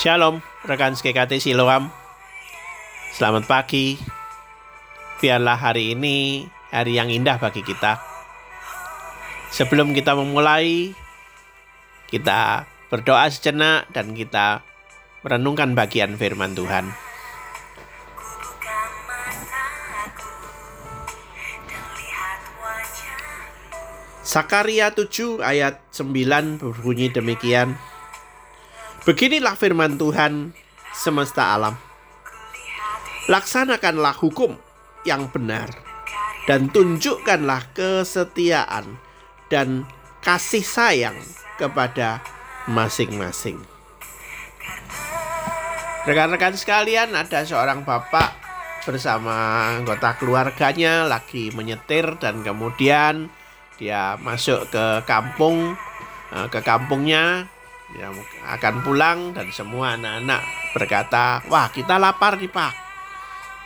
Shalom, rekan SKKT Siloam. Selamat pagi. Biarlah hari ini hari yang indah bagi kita. Sebelum kita memulai, kita berdoa sejenak dan kita merenungkan bagian firman Tuhan. Sakaria 7 ayat 9 berbunyi demikian. Beginilah firman Tuhan semesta alam. Laksanakanlah hukum yang benar dan tunjukkanlah kesetiaan dan kasih sayang kepada masing-masing. Rekan-rekan sekalian, ada seorang bapak bersama anggota keluarganya lagi menyetir dan kemudian dia masuk ke kampung eh, ke kampungnya dia akan pulang dan semua anak-anak berkata wah kita lapar nih pak.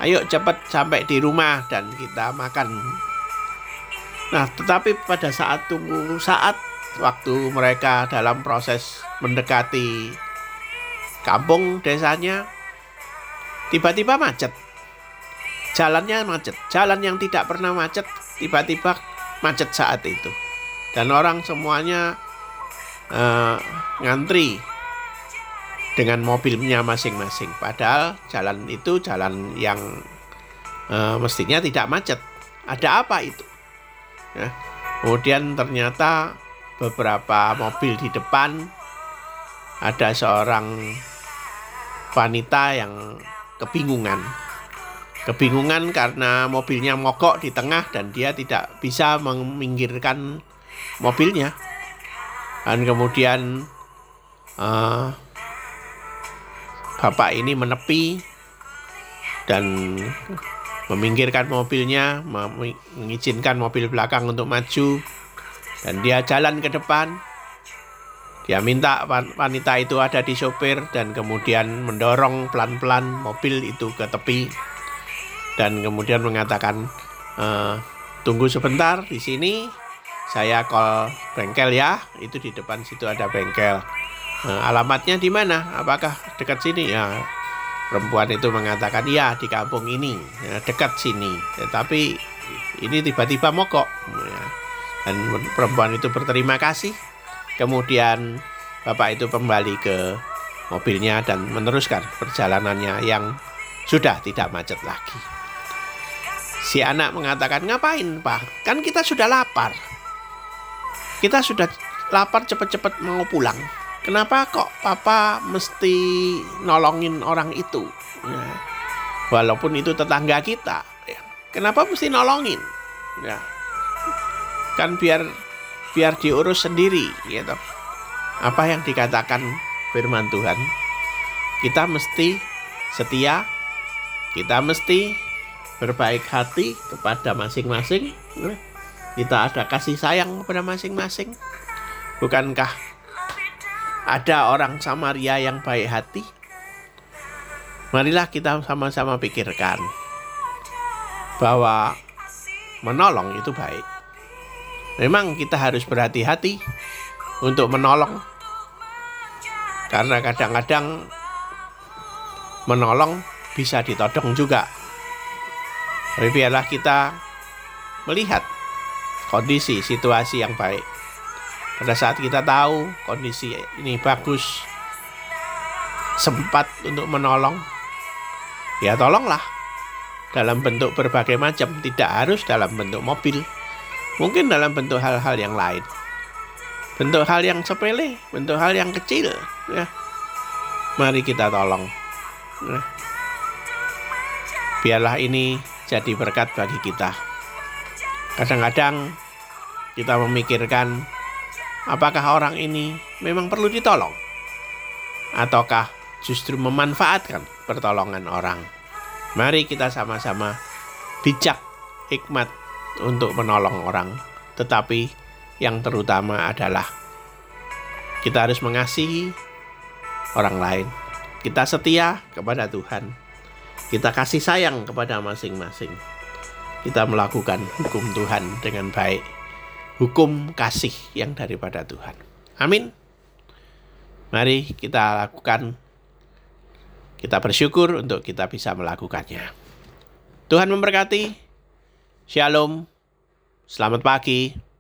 Ayo cepat sampai di rumah dan kita makan. Nah tetapi pada saat tunggu saat waktu mereka dalam proses mendekati kampung desanya tiba-tiba macet. Jalannya macet. Jalan yang tidak pernah macet tiba-tiba macet saat itu. Dan orang semuanya uh, ngantri dengan mobilnya masing-masing. Padahal jalan itu jalan yang uh, mestinya tidak macet. Ada apa itu? Ya. kemudian ternyata beberapa mobil di depan ada seorang wanita yang kebingungan. Kebingungan karena mobilnya mogok di tengah dan dia tidak bisa meminggirkan mobilnya dan kemudian uh, bapak ini menepi dan meminggirkan mobilnya mengizinkan mobil belakang untuk maju. Dan dia jalan ke depan. Dia minta wanita itu ada di sopir dan kemudian mendorong pelan-pelan mobil itu ke tepi. Dan kemudian mengatakan e, tunggu sebentar di sini saya call bengkel ya itu di depan situ ada bengkel e, alamatnya di mana apakah dekat sini ya perempuan itu mengatakan ya di kampung ini ya, dekat sini tetapi ini tiba-tiba mogok ya. dan perempuan itu berterima kasih kemudian bapak itu kembali ke mobilnya dan meneruskan perjalanannya yang sudah tidak macet lagi. Si anak mengatakan, ngapain pak? Kan kita sudah lapar. Kita sudah lapar cepat-cepat mau pulang. Kenapa kok papa mesti nolongin orang itu? Ya. Walaupun itu tetangga kita. Ya. Kenapa mesti nolongin? Ya. Kan biar biar diurus sendiri gitu. Apa yang dikatakan firman Tuhan? Kita mesti setia, kita mesti berbaik hati kepada masing-masing kita ada kasih sayang kepada masing-masing. Bukankah ada orang Samaria yang baik hati? Marilah kita sama-sama pikirkan bahwa menolong itu baik. Memang kita harus berhati-hati untuk menolong. Karena kadang-kadang menolong bisa ditodong juga. Tapi biarlah kita melihat kondisi situasi yang baik. Pada saat kita tahu kondisi ini bagus, sempat untuk menolong, ya tolonglah dalam bentuk berbagai macam, tidak harus dalam bentuk mobil, mungkin dalam bentuk hal-hal yang lain, bentuk hal yang sepele, bentuk hal yang kecil, ya. Mari kita tolong. Ya. Biarlah ini jadi berkat bagi kita. Kadang-kadang kita memikirkan apakah orang ini memang perlu ditolong ataukah justru memanfaatkan pertolongan orang. Mari kita sama-sama bijak, hikmat untuk menolong orang, tetapi yang terutama adalah kita harus mengasihi orang lain. Kita setia kepada Tuhan kita kasih sayang kepada masing-masing. Kita melakukan hukum Tuhan dengan baik. Hukum kasih yang daripada Tuhan. Amin. Mari kita lakukan kita bersyukur untuk kita bisa melakukannya. Tuhan memberkati. Shalom. Selamat pagi.